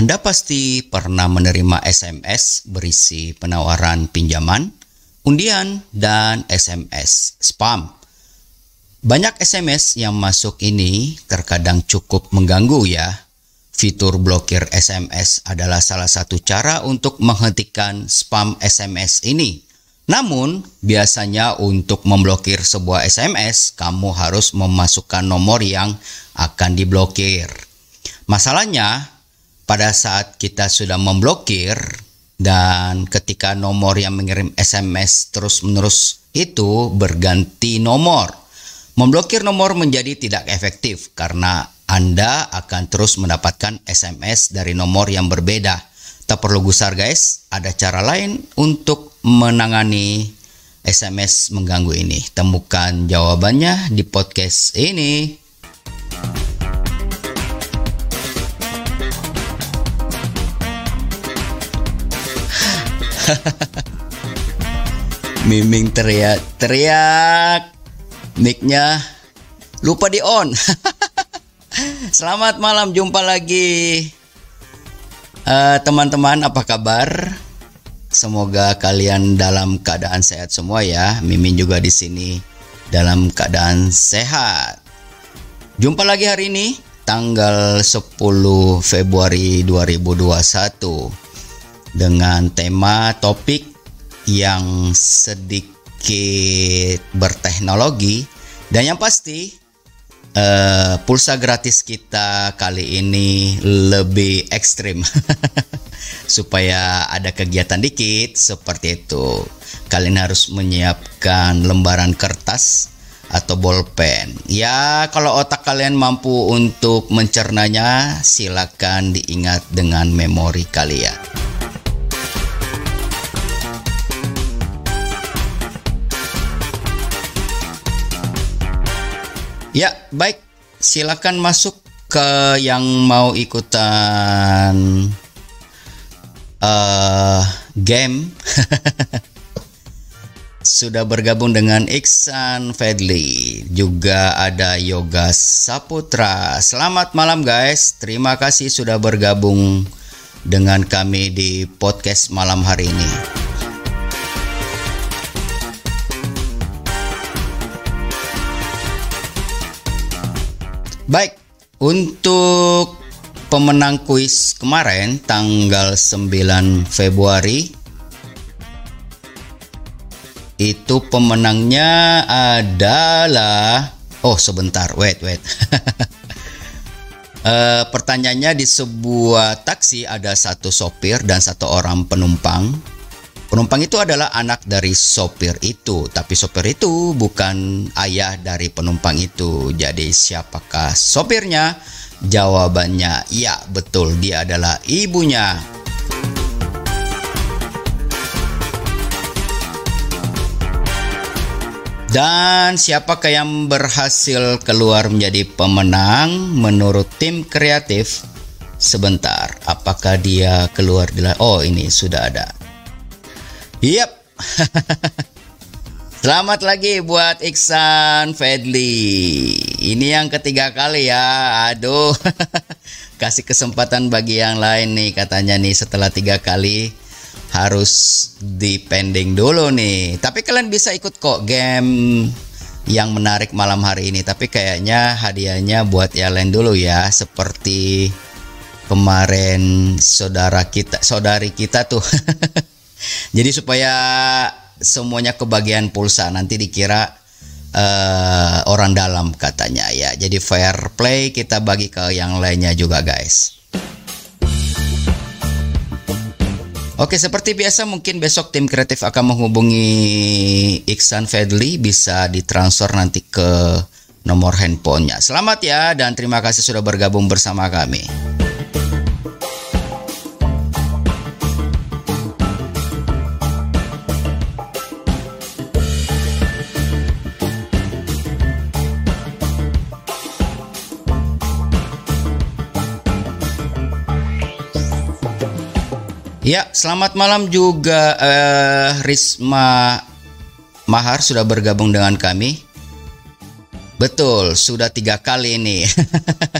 Anda pasti pernah menerima SMS berisi penawaran pinjaman, undian, dan SMS spam. Banyak SMS yang masuk ini terkadang cukup mengganggu ya. Fitur blokir SMS adalah salah satu cara untuk menghentikan spam SMS ini. Namun, biasanya untuk memblokir sebuah SMS, kamu harus memasukkan nomor yang akan diblokir. Masalahnya, pada saat kita sudah memblokir dan ketika nomor yang mengirim SMS terus-menerus itu berganti nomor. Memblokir nomor menjadi tidak efektif karena Anda akan terus mendapatkan SMS dari nomor yang berbeda. Tak perlu gusar guys, ada cara lain untuk menangani SMS mengganggu ini. Temukan jawabannya di podcast ini. Miming teriak, teriak. Mic-nya lupa di on. Selamat malam, jumpa lagi. Eh, teman-teman, uh, apa kabar? Semoga kalian dalam keadaan sehat semua ya. Mimin juga di sini dalam keadaan sehat. Jumpa lagi hari ini tanggal 10 Februari 2021 dengan tema topik yang sedikit berteknologi dan yang pasti uh, pulsa gratis kita kali ini lebih ekstrim supaya ada kegiatan dikit seperti itu kalian harus menyiapkan lembaran kertas atau bolpen. Ya, kalau otak kalian mampu untuk mencernanya, silakan diingat dengan memori kalian. Ya, baik. Silakan masuk ke yang mau ikutan uh, game. Sudah bergabung dengan Iksan Fedli, juga ada Yoga Saputra. Selamat malam guys. Terima kasih sudah bergabung dengan kami di podcast malam hari ini. Baik, untuk pemenang kuis kemarin tanggal 9 Februari itu pemenangnya adalah oh sebentar wait wait. Uh, pertanyaannya di sebuah taksi ada satu sopir dan satu orang penumpang Penumpang itu adalah anak dari sopir itu, tapi sopir itu bukan ayah dari penumpang itu. Jadi siapakah sopirnya? Jawabannya ya, betul dia adalah ibunya. Dan siapakah yang berhasil keluar menjadi pemenang menurut tim kreatif? Sebentar, apakah dia keluar di Oh, ini sudah ada. Yap. Selamat lagi buat Iksan Fedli. Ini yang ketiga kali ya. Aduh. Kasih kesempatan bagi yang lain nih katanya nih setelah tiga kali harus dipending dulu nih. Tapi kalian bisa ikut kok game yang menarik malam hari ini. Tapi kayaknya hadiahnya buat yang lain dulu ya. Seperti kemarin saudara kita, saudari kita tuh. Jadi supaya semuanya kebagian pulsa nanti dikira uh, orang dalam katanya ya. Jadi fair play kita bagi ke yang lainnya juga guys. Oke, seperti biasa mungkin besok tim kreatif akan menghubungi Iksan Fedli bisa ditransfer nanti ke nomor handphonenya. Selamat ya dan terima kasih sudah bergabung bersama kami. Ya, selamat malam juga uh, Risma Mahar sudah bergabung dengan kami. Betul, sudah tiga kali ini.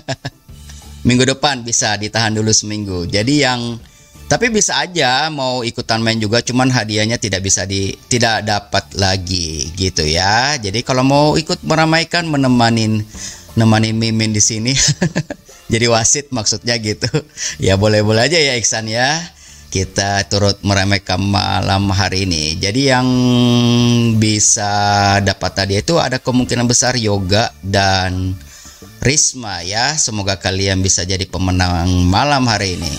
minggu depan bisa ditahan dulu seminggu. Jadi yang tapi bisa aja mau ikutan main juga cuman hadiahnya tidak bisa di tidak dapat lagi gitu ya. Jadi kalau mau ikut meramaikan menemani nemani Mimin di sini. Jadi wasit maksudnya gitu. Ya boleh-boleh aja ya Iksan ya. Kita turut meramaikan malam hari ini. Jadi yang bisa dapat tadi itu ada kemungkinan besar yoga dan Risma ya. Semoga kalian bisa jadi pemenang malam hari ini.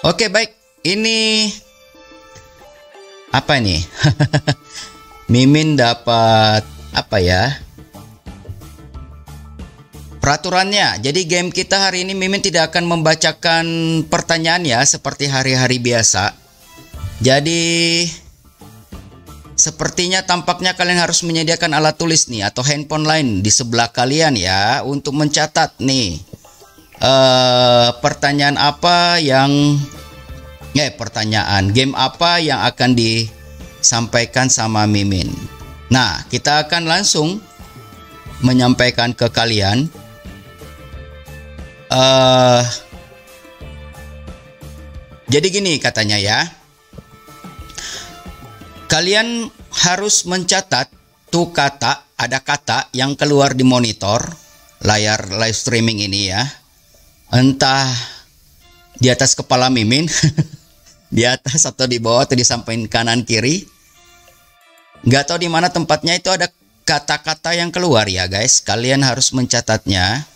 Oke baik, ini apa nih? Mimin dapat apa ya? Peraturannya, jadi game kita hari ini Mimin tidak akan membacakan pertanyaan ya seperti hari-hari biasa. Jadi Sepertinya tampaknya kalian harus menyediakan alat tulis nih atau handphone lain di sebelah kalian ya untuk mencatat nih uh, pertanyaan apa yang eh pertanyaan game apa yang akan disampaikan sama Mimin. Nah, kita akan langsung menyampaikan ke kalian uh, jadi gini katanya ya. Kalian harus mencatat tuh kata, ada kata yang keluar di monitor layar live streaming ini ya entah di atas kepala Mimin, di atas atau di bawah atau di samping kanan kiri. Nggak tahu di mana tempatnya itu ada kata-kata yang keluar ya guys. Kalian harus mencatatnya.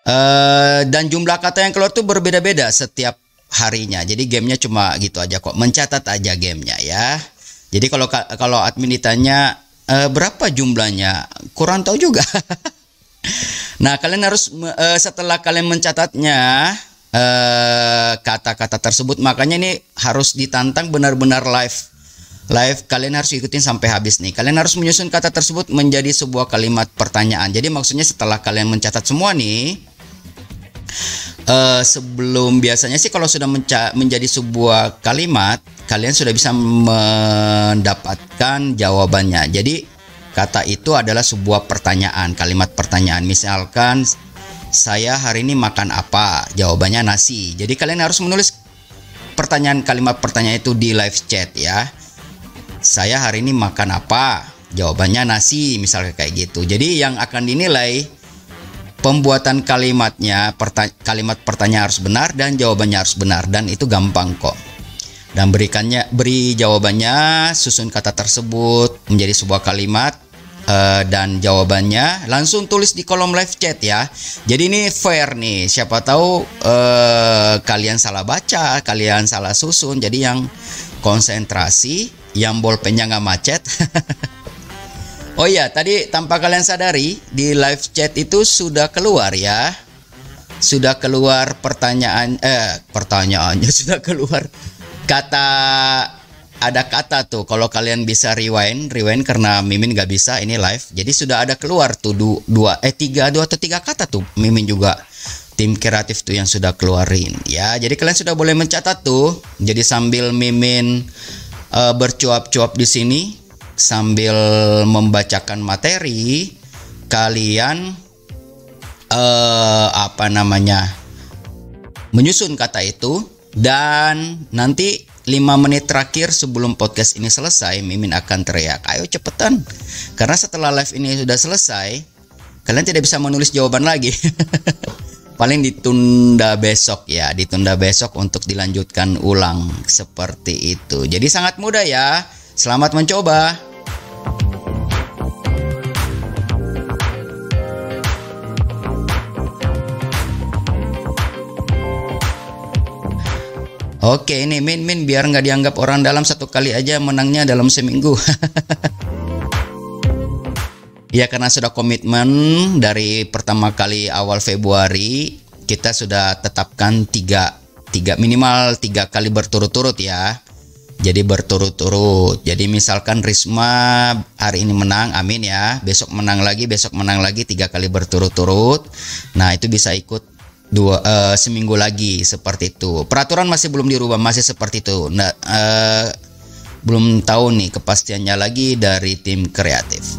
Uh, dan jumlah kata yang keluar tuh berbeda-beda setiap harinya. Jadi gamenya cuma gitu aja kok. Mencatat aja gamenya ya. Jadi kalau kalau admin ditanya uh, berapa jumlahnya, kurang tahu juga. Nah, kalian harus uh, setelah kalian mencatatnya kata-kata uh, tersebut, makanya ini harus ditantang benar-benar live. Live kalian harus ikutin sampai habis nih. Kalian harus menyusun kata tersebut menjadi sebuah kalimat pertanyaan. Jadi maksudnya setelah kalian mencatat semua nih, uh, sebelum biasanya sih kalau sudah menjadi sebuah kalimat, kalian sudah bisa mendapatkan jawabannya. Jadi Kata itu adalah sebuah pertanyaan, kalimat pertanyaan. Misalkan saya hari ini makan apa? Jawabannya nasi. Jadi kalian harus menulis pertanyaan kalimat pertanyaan itu di live chat ya. Saya hari ini makan apa? Jawabannya nasi, misalnya kayak gitu. Jadi yang akan dinilai pembuatan kalimatnya, perta kalimat pertanyaan harus benar dan jawabannya harus benar dan itu gampang kok dan berikannya beri jawabannya susun kata tersebut menjadi sebuah kalimat uh, dan jawabannya langsung tulis di kolom live chat ya. Jadi ini fair nih. Siapa tahu uh, kalian salah baca kalian salah susun. Jadi yang konsentrasi yang bolpennya nggak macet. Oh iya, tadi tanpa kalian sadari di live chat itu sudah keluar ya. Sudah keluar pertanyaan eh pertanyaannya sudah keluar kata ada kata tuh kalau kalian bisa rewind rewind karena Mimin gak bisa ini live. Jadi sudah ada keluar tuh dua eh tiga dua atau tiga kata tuh Mimin juga. Tim kreatif tuh yang sudah keluarin. Ya jadi kalian sudah boleh mencatat tuh. Jadi sambil Mimin uh, bercuap-cuap di sini sambil membacakan materi kalian uh, apa namanya menyusun kata itu. Dan nanti 5 menit terakhir sebelum podcast ini selesai, Mimin akan teriak, ayo cepetan. Karena setelah live ini sudah selesai, kalian tidak bisa menulis jawaban lagi. Paling ditunda besok ya, ditunda besok untuk dilanjutkan ulang seperti itu. Jadi sangat mudah ya. Selamat mencoba. Oke ini Min Min biar nggak dianggap orang dalam satu kali aja menangnya dalam seminggu. ya karena sudah komitmen dari pertama kali awal Februari kita sudah tetapkan tiga tiga minimal tiga kali berturut-turut ya. Jadi berturut-turut. Jadi misalkan Risma hari ini menang, amin ya. Besok menang lagi, besok menang lagi tiga kali berturut-turut. Nah itu bisa ikut dua uh, seminggu lagi seperti itu. Peraturan masih belum dirubah, masih seperti itu. Nah, uh, belum tahu nih kepastiannya lagi dari tim kreatif.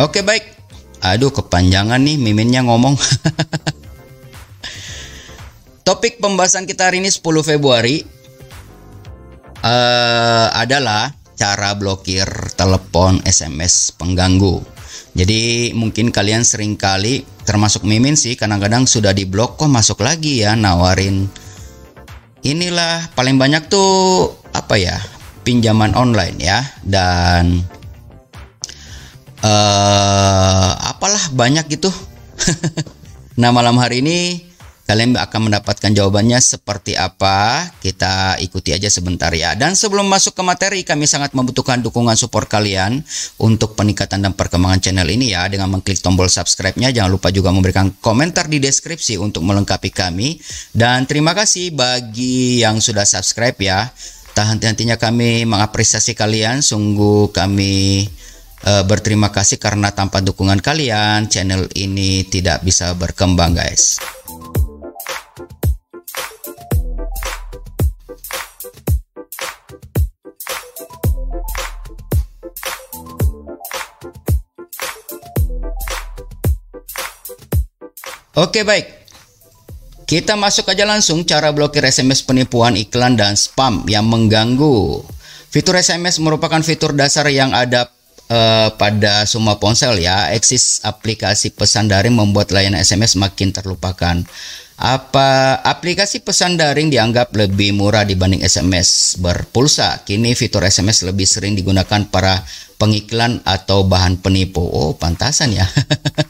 Oke baik. Aduh kepanjangan nih miminnya ngomong. Topik pembahasan kita hari ini 10 Februari uh, adalah cara blokir telepon SMS pengganggu. Jadi mungkin kalian sering kali termasuk mimin sih kadang-kadang sudah diblok kok masuk lagi ya nawarin inilah paling banyak tuh apa ya pinjaman online ya dan uh, apalah banyak gitu. nah malam hari ini kalian akan mendapatkan jawabannya seperti apa. Kita ikuti aja sebentar ya. Dan sebelum masuk ke materi, kami sangat membutuhkan dukungan support kalian untuk peningkatan dan perkembangan channel ini ya dengan mengklik tombol subscribe-nya. Jangan lupa juga memberikan komentar di deskripsi untuk melengkapi kami. Dan terima kasih bagi yang sudah subscribe ya. Tak henti-hentinya kami mengapresiasi kalian. Sungguh kami uh, berterima kasih karena tanpa dukungan kalian channel ini tidak bisa berkembang guys. Oke baik, kita masuk aja langsung cara blokir SMS penipuan iklan dan spam yang mengganggu. Fitur SMS merupakan fitur dasar yang ada uh, pada semua ponsel ya. Eksis aplikasi pesan daring membuat layanan SMS makin terlupakan. Apa aplikasi pesan daring dianggap lebih murah dibanding SMS berpulsa? Kini fitur SMS lebih sering digunakan para pengiklan atau bahan penipu. Oh, pantasan ya.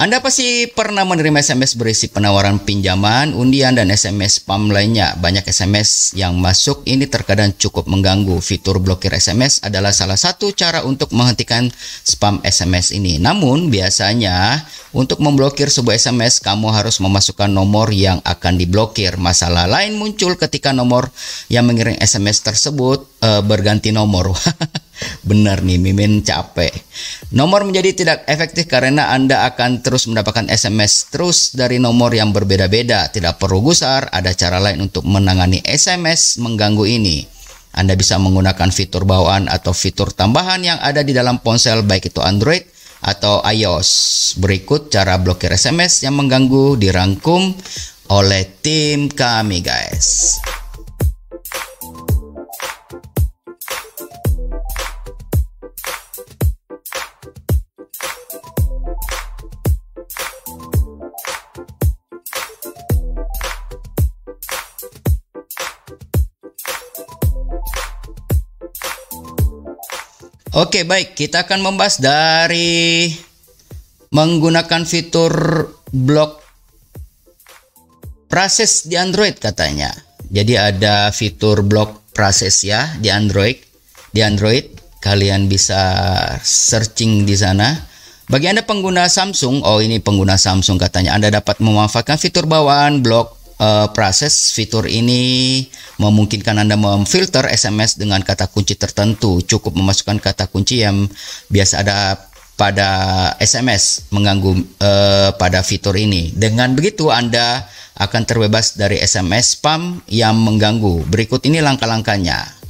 Anda pasti pernah menerima SMS berisi penawaran pinjaman, undian, dan SMS spam lainnya. Banyak SMS yang masuk ini terkadang cukup mengganggu. Fitur blokir SMS adalah salah satu cara untuk menghentikan spam SMS ini. Namun, biasanya untuk memblokir sebuah SMS, kamu harus memasukkan nomor yang akan diblokir. Masalah lain muncul ketika nomor yang mengirim SMS tersebut uh, berganti nomor. Benar nih, Mimin capek. Nomor menjadi tidak efektif karena Anda akan terus mendapatkan SMS terus dari nomor yang berbeda-beda. Tidak perlu gusar, ada cara lain untuk menangani SMS mengganggu ini. Anda bisa menggunakan fitur bawaan atau fitur tambahan yang ada di dalam ponsel baik itu Android atau iOS. Berikut cara blokir SMS yang mengganggu dirangkum oleh tim kami guys. Oke, baik. Kita akan membahas dari menggunakan fitur block proses di Android katanya. Jadi ada fitur block proses ya di Android. Di Android kalian bisa searching di sana. Bagi Anda pengguna Samsung, oh ini pengguna Samsung katanya, Anda dapat memanfaatkan fitur bawaan block uh, proses fitur ini memungkinkan Anda memfilter SMS dengan kata kunci tertentu. Cukup memasukkan kata kunci yang biasa ada pada SMS mengganggu uh, pada fitur ini. Dengan begitu Anda akan terbebas dari SMS spam yang mengganggu. Berikut ini langkah-langkahnya.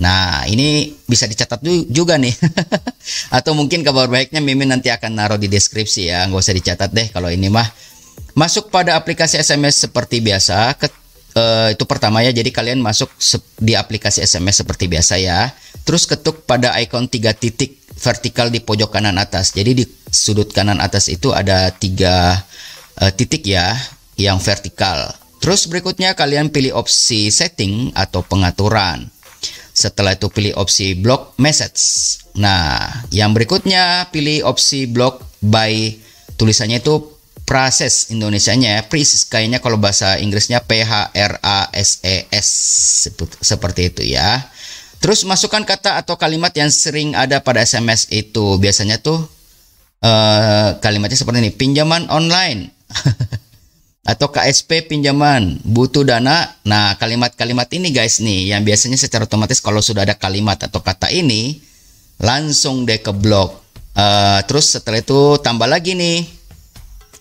Nah, ini bisa dicatat juga nih. Atau mungkin kabar baiknya Mimin nanti akan naruh di deskripsi ya. Nggak usah dicatat deh kalau ini mah Masuk pada aplikasi SMS seperti biasa. Ke, uh, itu pertama ya. Jadi kalian masuk di aplikasi SMS seperti biasa ya. Terus ketuk pada ikon tiga titik vertikal di pojok kanan atas. Jadi di sudut kanan atas itu ada tiga uh, titik ya yang vertikal. Terus berikutnya kalian pilih opsi setting atau pengaturan. Setelah itu pilih opsi block message. Nah, yang berikutnya pilih opsi block by tulisannya itu proses Indonesianya ya. Pris kayaknya kalau bahasa Inggrisnya P H R A S E S seperti itu ya. Terus masukkan kata atau kalimat yang sering ada pada SMS itu. Biasanya tuh uh, kalimatnya seperti ini. Pinjaman online. Atau KSP pinjaman. Butuh dana. Nah kalimat-kalimat ini guys nih yang biasanya secara otomatis kalau sudah ada kalimat atau kata ini langsung deh ke blok uh, terus setelah itu tambah lagi nih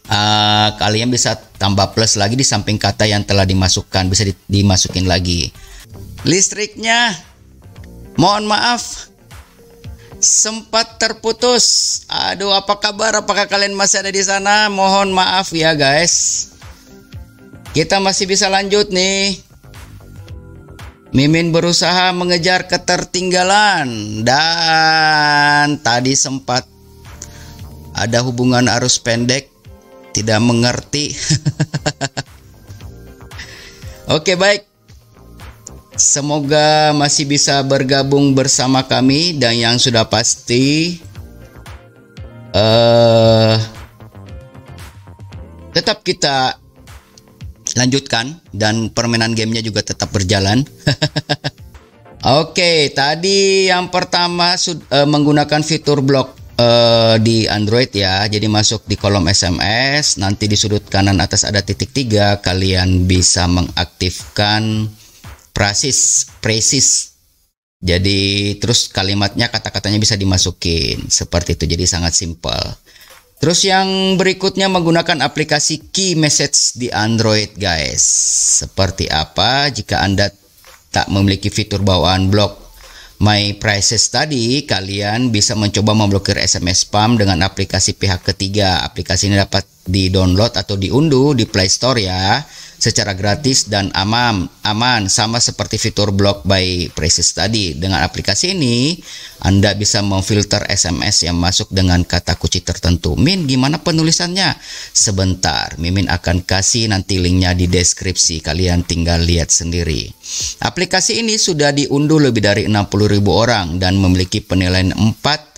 uh, kalian bisa tambah plus lagi di samping kata yang telah dimasukkan bisa di, dimasukin lagi listriknya mohon maaf sempat terputus. Aduh, apa kabar? Apakah kalian masih ada di sana? Mohon maaf ya, guys. Kita masih bisa lanjut nih. Mimin berusaha mengejar ketertinggalan dan tadi sempat ada hubungan arus pendek tidak mengerti. Oke, baik. Semoga masih bisa bergabung bersama kami dan yang sudah pasti uh, tetap kita lanjutkan dan permainan gamenya juga tetap berjalan. Oke, tadi yang pertama uh, menggunakan fitur blok uh, di Android ya. Jadi masuk di kolom SMS, nanti di sudut kanan atas ada titik tiga, kalian bisa mengaktifkan prasis presis. Jadi terus kalimatnya kata-katanya bisa dimasukin. Seperti itu. Jadi sangat simpel. Terus yang berikutnya menggunakan aplikasi key message di Android guys. Seperti apa? Jika anda tak memiliki fitur bawaan blok My Prices tadi, kalian bisa mencoba memblokir SMS spam dengan aplikasi pihak ketiga. Aplikasi ini dapat di-download atau diunduh di Play Store ya secara gratis dan aman, aman sama seperti fitur block by Precis tadi. Dengan aplikasi ini, Anda bisa memfilter SMS yang masuk dengan kata kunci tertentu. Min, gimana penulisannya? Sebentar, Mimin akan kasih nanti linknya di deskripsi. Kalian tinggal lihat sendiri. Aplikasi ini sudah diunduh lebih dari 60.000 orang dan memiliki penilaian 4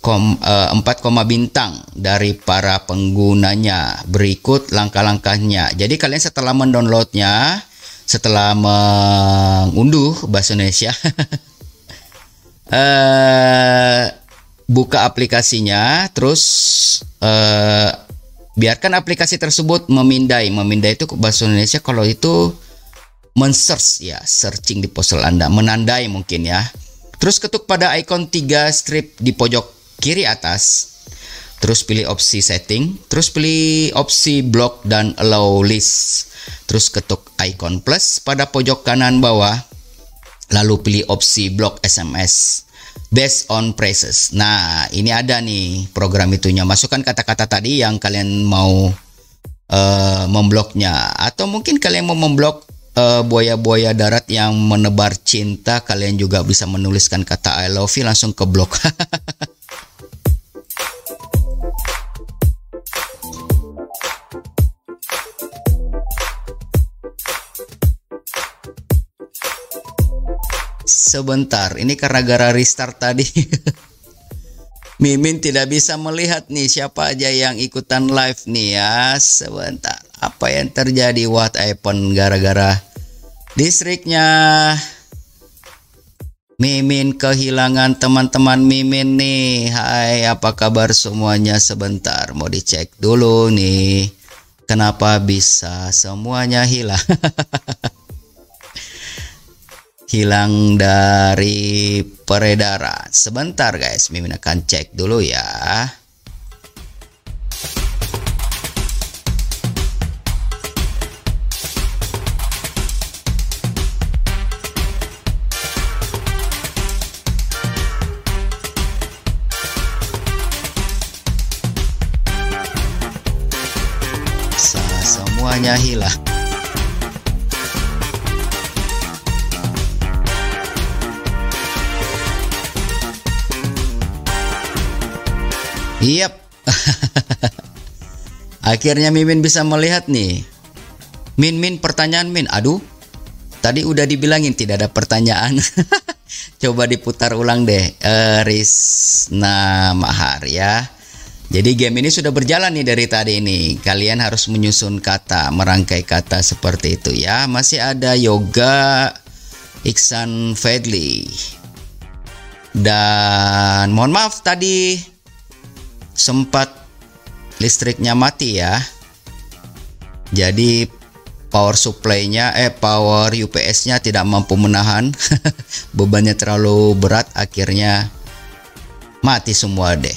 kom, uh, 4, bintang dari para penggunanya. Berikut langkah-langkahnya. Jadi kalian setelah mendownloadnya, setelah mengunduh bahasa Indonesia, uh, buka aplikasinya, terus uh, biarkan aplikasi tersebut memindai. Memindai itu bahasa Indonesia kalau itu men-search ya, searching di ponsel Anda, menandai mungkin ya. Terus ketuk pada ikon tiga strip di pojok kiri atas, terus pilih opsi setting, terus pilih opsi block dan allow list. Terus ketuk icon plus pada pojok kanan bawah, lalu pilih opsi block SMS based on prices. Nah, ini ada nih program itunya. Masukkan kata-kata tadi yang kalian mau uh, membloknya atau mungkin kalian mau memblok uh, buaya-buaya darat yang menebar cinta, kalian juga bisa menuliskan kata I love you langsung ke blok. sebentar. Ini karena gara restart tadi. Mimin tidak bisa melihat nih siapa aja yang ikutan live nih ya. Sebentar. Apa yang terjadi? What happened gara-gara distriknya Mimin kehilangan teman-teman Mimin nih. Hai, apa kabar semuanya? Sebentar, mau dicek dulu nih. Kenapa bisa semuanya hilang? hilang dari peredaran. Sebentar guys, Mimin akan cek dulu ya. semuanya hilang. Yap. Akhirnya Mimin bisa melihat nih. Min Min pertanyaan Min. Aduh. Tadi udah dibilangin tidak ada pertanyaan. Coba diputar ulang deh. Rizna Mahar ya. Jadi game ini sudah berjalan nih dari tadi ini. Kalian harus menyusun kata, merangkai kata seperti itu ya. Masih ada yoga Iksan Fedli. Dan mohon maaf tadi sempat listriknya mati ya. Jadi power supply-nya eh power UPS-nya tidak mampu menahan bebannya terlalu berat akhirnya mati semua deh.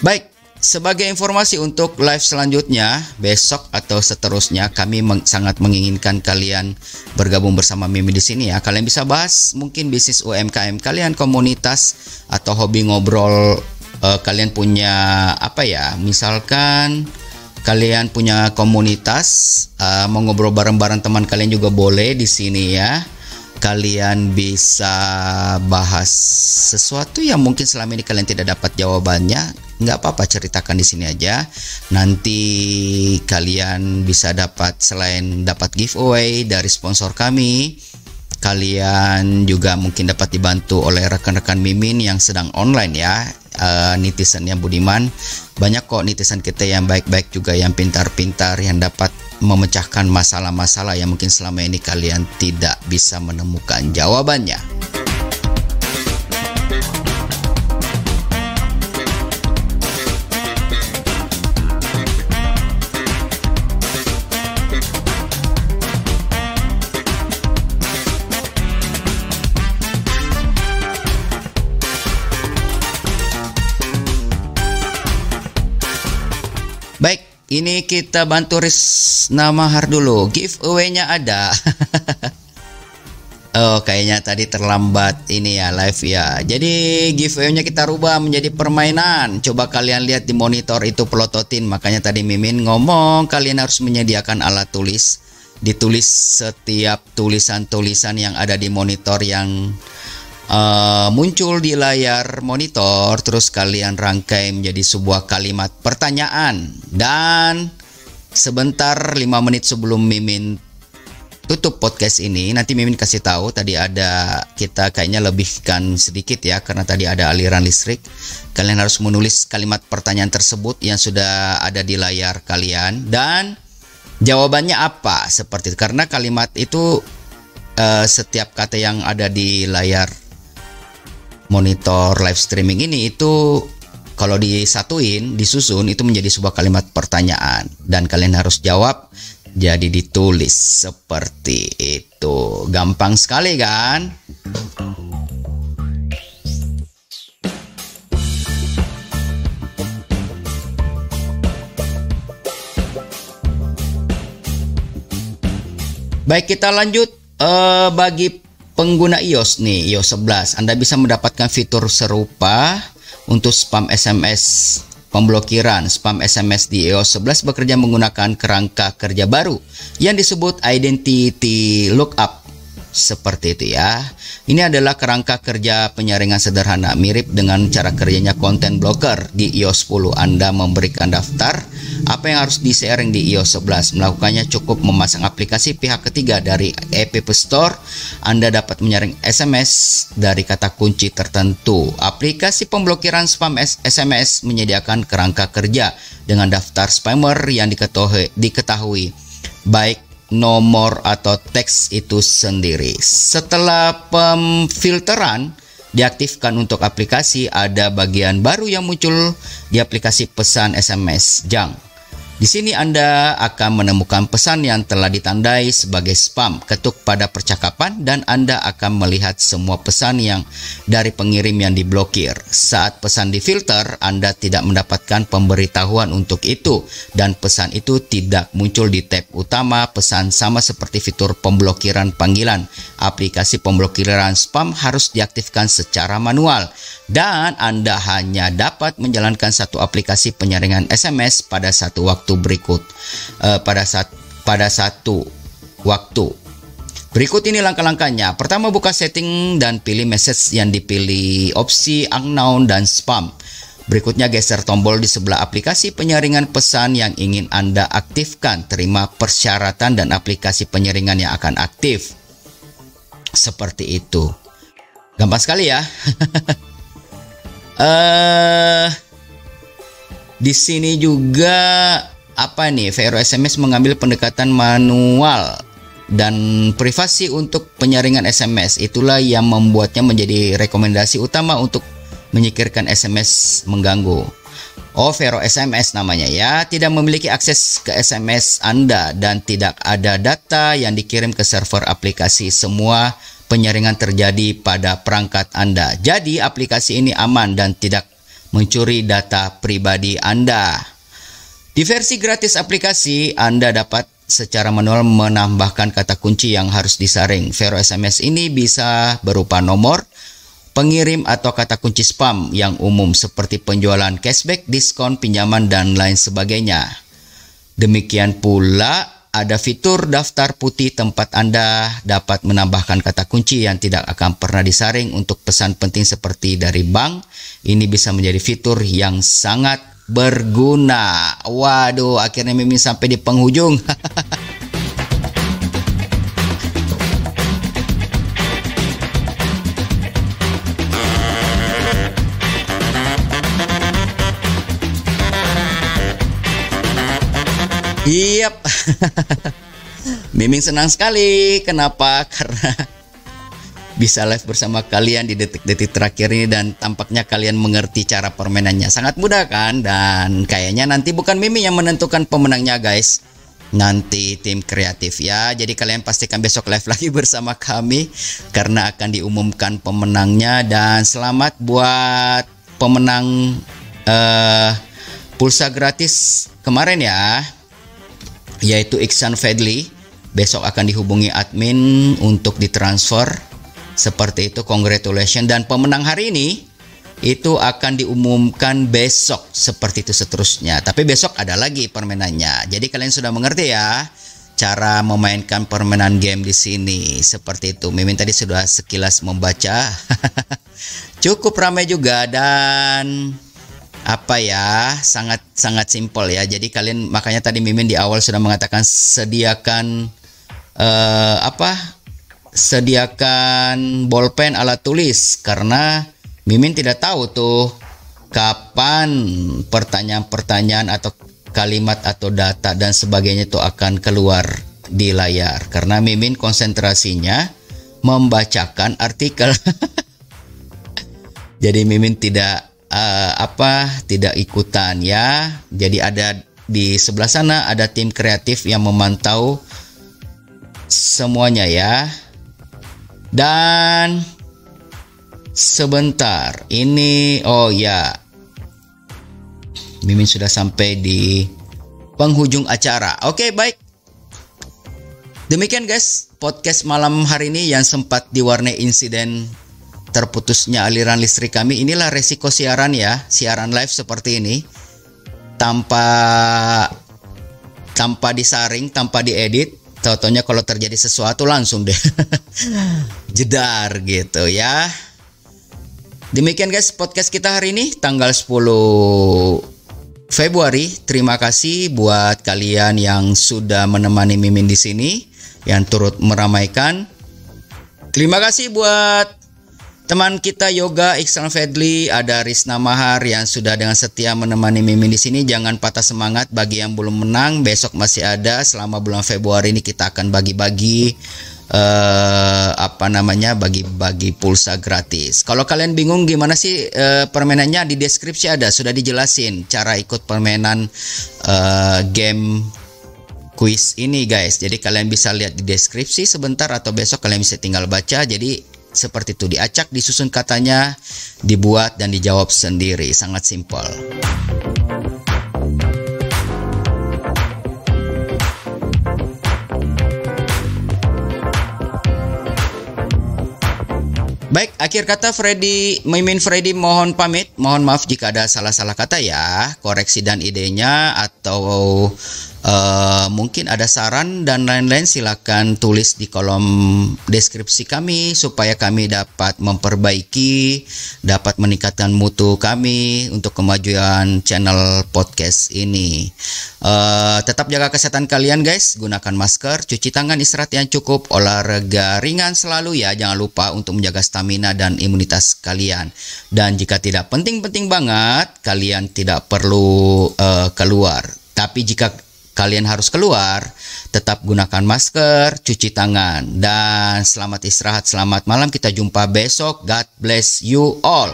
Baik, sebagai informasi untuk live selanjutnya, besok atau seterusnya kami meng sangat menginginkan kalian bergabung bersama Mimi di sini ya. Kalian bisa bahas mungkin bisnis UMKM kalian, komunitas atau hobi ngobrol uh, kalian punya apa ya? Misalkan kalian punya komunitas uh, mau ngobrol bareng-bareng teman kalian juga boleh di sini ya kalian bisa bahas sesuatu yang mungkin selama ini kalian tidak dapat jawabannya nggak apa-apa ceritakan di sini aja. Nanti kalian bisa dapat selain dapat giveaway dari sponsor kami kalian juga mungkin dapat dibantu oleh rekan-rekan Mimin yang sedang online ya uh, netizen yang budiman. Banyak kok netizen kita yang baik-baik juga yang pintar-pintar yang dapat memecahkan masalah-masalah yang mungkin selama ini kalian tidak bisa menemukan jawabannya. Baik, ini kita bantu ris nama har dulu. Giveaway-nya ada. oh, kayaknya tadi terlambat ini ya live ya. Jadi giveaway-nya kita rubah menjadi permainan. Coba kalian lihat di monitor itu pelototin. Makanya tadi Mimin ngomong kalian harus menyediakan alat tulis. Ditulis setiap tulisan-tulisan yang ada di monitor yang uh, muncul di layar monitor terus kalian rangkai menjadi sebuah kalimat pertanyaan. Dan sebentar 5 menit sebelum Mimin tutup podcast ini nanti Mimin kasih tahu tadi ada kita kayaknya lebihkan sedikit ya karena tadi ada aliran listrik. Kalian harus menulis kalimat pertanyaan tersebut yang sudah ada di layar kalian. Dan jawabannya apa? Seperti karena kalimat itu uh, setiap kata yang ada di layar monitor live streaming ini itu kalau disatuin, disusun itu menjadi sebuah kalimat pertanyaan dan kalian harus jawab jadi ditulis seperti itu. Gampang sekali kan? Baik, kita lanjut uh, bagi pengguna iOS nih, iOS 11. Anda bisa mendapatkan fitur serupa untuk spam SMS pemblokiran spam SMS di iOS 11 bekerja menggunakan kerangka kerja baru yang disebut Identity Lookup seperti itu ya. Ini adalah kerangka kerja penyaringan sederhana mirip dengan cara kerjanya content blocker di iOS 10. Anda memberikan daftar apa yang harus di-sharing di iOS 11. Melakukannya cukup memasang aplikasi pihak ketiga dari App Store. Anda dapat menyaring SMS dari kata kunci tertentu. Aplikasi pemblokiran spam SMS menyediakan kerangka kerja dengan daftar spammer yang diketahui, diketahui baik nomor atau teks itu sendiri. Setelah pemfilteran diaktifkan untuk aplikasi, ada bagian baru yang muncul di aplikasi pesan SMS Jang. Di sini Anda akan menemukan pesan yang telah ditandai sebagai spam. Ketuk pada percakapan dan Anda akan melihat semua pesan yang dari pengirim yang diblokir. Saat pesan difilter, Anda tidak mendapatkan pemberitahuan untuk itu dan pesan itu tidak muncul di tab utama pesan sama seperti fitur pemblokiran panggilan. Aplikasi pemblokiran spam harus diaktifkan secara manual dan Anda hanya dapat menjalankan satu aplikasi penyaringan SMS pada satu waktu berikut uh, pada saat pada satu waktu. Berikut ini langkah-langkahnya. Pertama buka setting dan pilih message yang dipilih opsi unknown dan spam. Berikutnya geser tombol di sebelah aplikasi penyaringan pesan yang ingin Anda aktifkan. Terima persyaratan dan aplikasi penyaringan yang akan aktif. Seperti itu. Gampang sekali ya. uh, di sini juga apa nih Vero SMS mengambil pendekatan manual dan privasi untuk penyaringan SMS. Itulah yang membuatnya menjadi rekomendasi utama untuk menyikirkan SMS mengganggu. Oh, Vero SMS namanya ya, tidak memiliki akses ke SMS Anda dan tidak ada data yang dikirim ke server aplikasi. Semua penyaringan terjadi pada perangkat Anda. Jadi, aplikasi ini aman dan tidak mencuri data pribadi Anda. Di versi gratis aplikasi, Anda dapat secara manual menambahkan kata kunci yang harus disaring. Vero SMS ini bisa berupa nomor, pengirim atau kata kunci spam yang umum seperti penjualan cashback, diskon, pinjaman, dan lain sebagainya. Demikian pula ada fitur daftar putih tempat Anda dapat menambahkan kata kunci yang tidak akan pernah disaring untuk pesan penting seperti dari bank. Ini bisa menjadi fitur yang sangat berguna. Waduh, akhirnya Mimin sampai di penghujung. Yep. Miming senang sekali. Kenapa? Karena bisa live bersama kalian di detik-detik terakhir ini dan tampaknya kalian mengerti cara permainannya. Sangat mudah kan? Dan kayaknya nanti bukan Miming yang menentukan pemenangnya guys. Nanti tim kreatif ya. Jadi kalian pastikan besok live lagi bersama kami karena akan diumumkan pemenangnya dan selamat buat pemenang uh, pulsa gratis kemarin ya yaitu Iksan Fedli. Besok akan dihubungi admin untuk ditransfer. Seperti itu, congratulations. Dan pemenang hari ini itu akan diumumkan besok seperti itu seterusnya. Tapi besok ada lagi permainannya. Jadi kalian sudah mengerti ya cara memainkan permainan game di sini. Seperti itu. Mimin tadi sudah sekilas membaca. Cukup ramai juga dan apa ya sangat sangat simpel ya jadi kalian makanya tadi Mimin di awal sudah mengatakan sediakan uh, apa sediakan bolpen alat tulis karena Mimin tidak tahu tuh kapan pertanyaan-pertanyaan atau kalimat atau data dan sebagainya itu akan keluar di layar karena Mimin konsentrasinya membacakan artikel jadi Mimin tidak uh, apa tidak ikutan ya. Jadi ada di sebelah sana ada tim kreatif yang memantau semuanya ya. Dan sebentar, ini oh ya. Mimin sudah sampai di penghujung acara. Oke, baik. Demikian guys, podcast malam hari ini yang sempat diwarnai insiden terputusnya aliran listrik kami. Inilah resiko siaran ya, siaran live seperti ini. Tanpa tanpa disaring, tanpa diedit, Totonya kalau terjadi sesuatu langsung deh jedar gitu ya. Demikian guys podcast kita hari ini tanggal 10 Februari. Terima kasih buat kalian yang sudah menemani Mimin di sini yang turut meramaikan. Terima kasih buat Teman kita Yoga Iksan Fedli, ada Risna Mahar yang sudah dengan setia menemani Mimin di sini. Jangan patah semangat bagi yang belum menang. Besok masih ada. Selama bulan Februari ini kita akan bagi-bagi uh, apa namanya bagi-bagi pulsa gratis. Kalau kalian bingung gimana sih uh, permainannya di deskripsi ada sudah dijelasin cara ikut permainan uh, game quiz ini guys. Jadi kalian bisa lihat di deskripsi sebentar atau besok kalian bisa tinggal baca. Jadi seperti itu diacak, disusun katanya, dibuat dan dijawab sendiri. Sangat simpel. Baik, akhir kata Freddy, Mimin Freddy mohon pamit. Mohon maaf jika ada salah-salah kata ya. Koreksi dan idenya atau Uh, mungkin ada saran dan lain-lain silakan tulis di kolom deskripsi kami supaya kami dapat memperbaiki, dapat meningkatkan mutu kami untuk kemajuan channel podcast ini. Uh, tetap jaga kesehatan kalian guys, gunakan masker, cuci tangan, istirahat yang cukup, olahraga ringan selalu ya, jangan lupa untuk menjaga stamina dan imunitas kalian. Dan jika tidak penting-penting banget, kalian tidak perlu uh, keluar. Tapi jika kalian harus keluar, tetap gunakan masker, cuci tangan, dan selamat istirahat, selamat malam. Kita jumpa besok. God bless you all.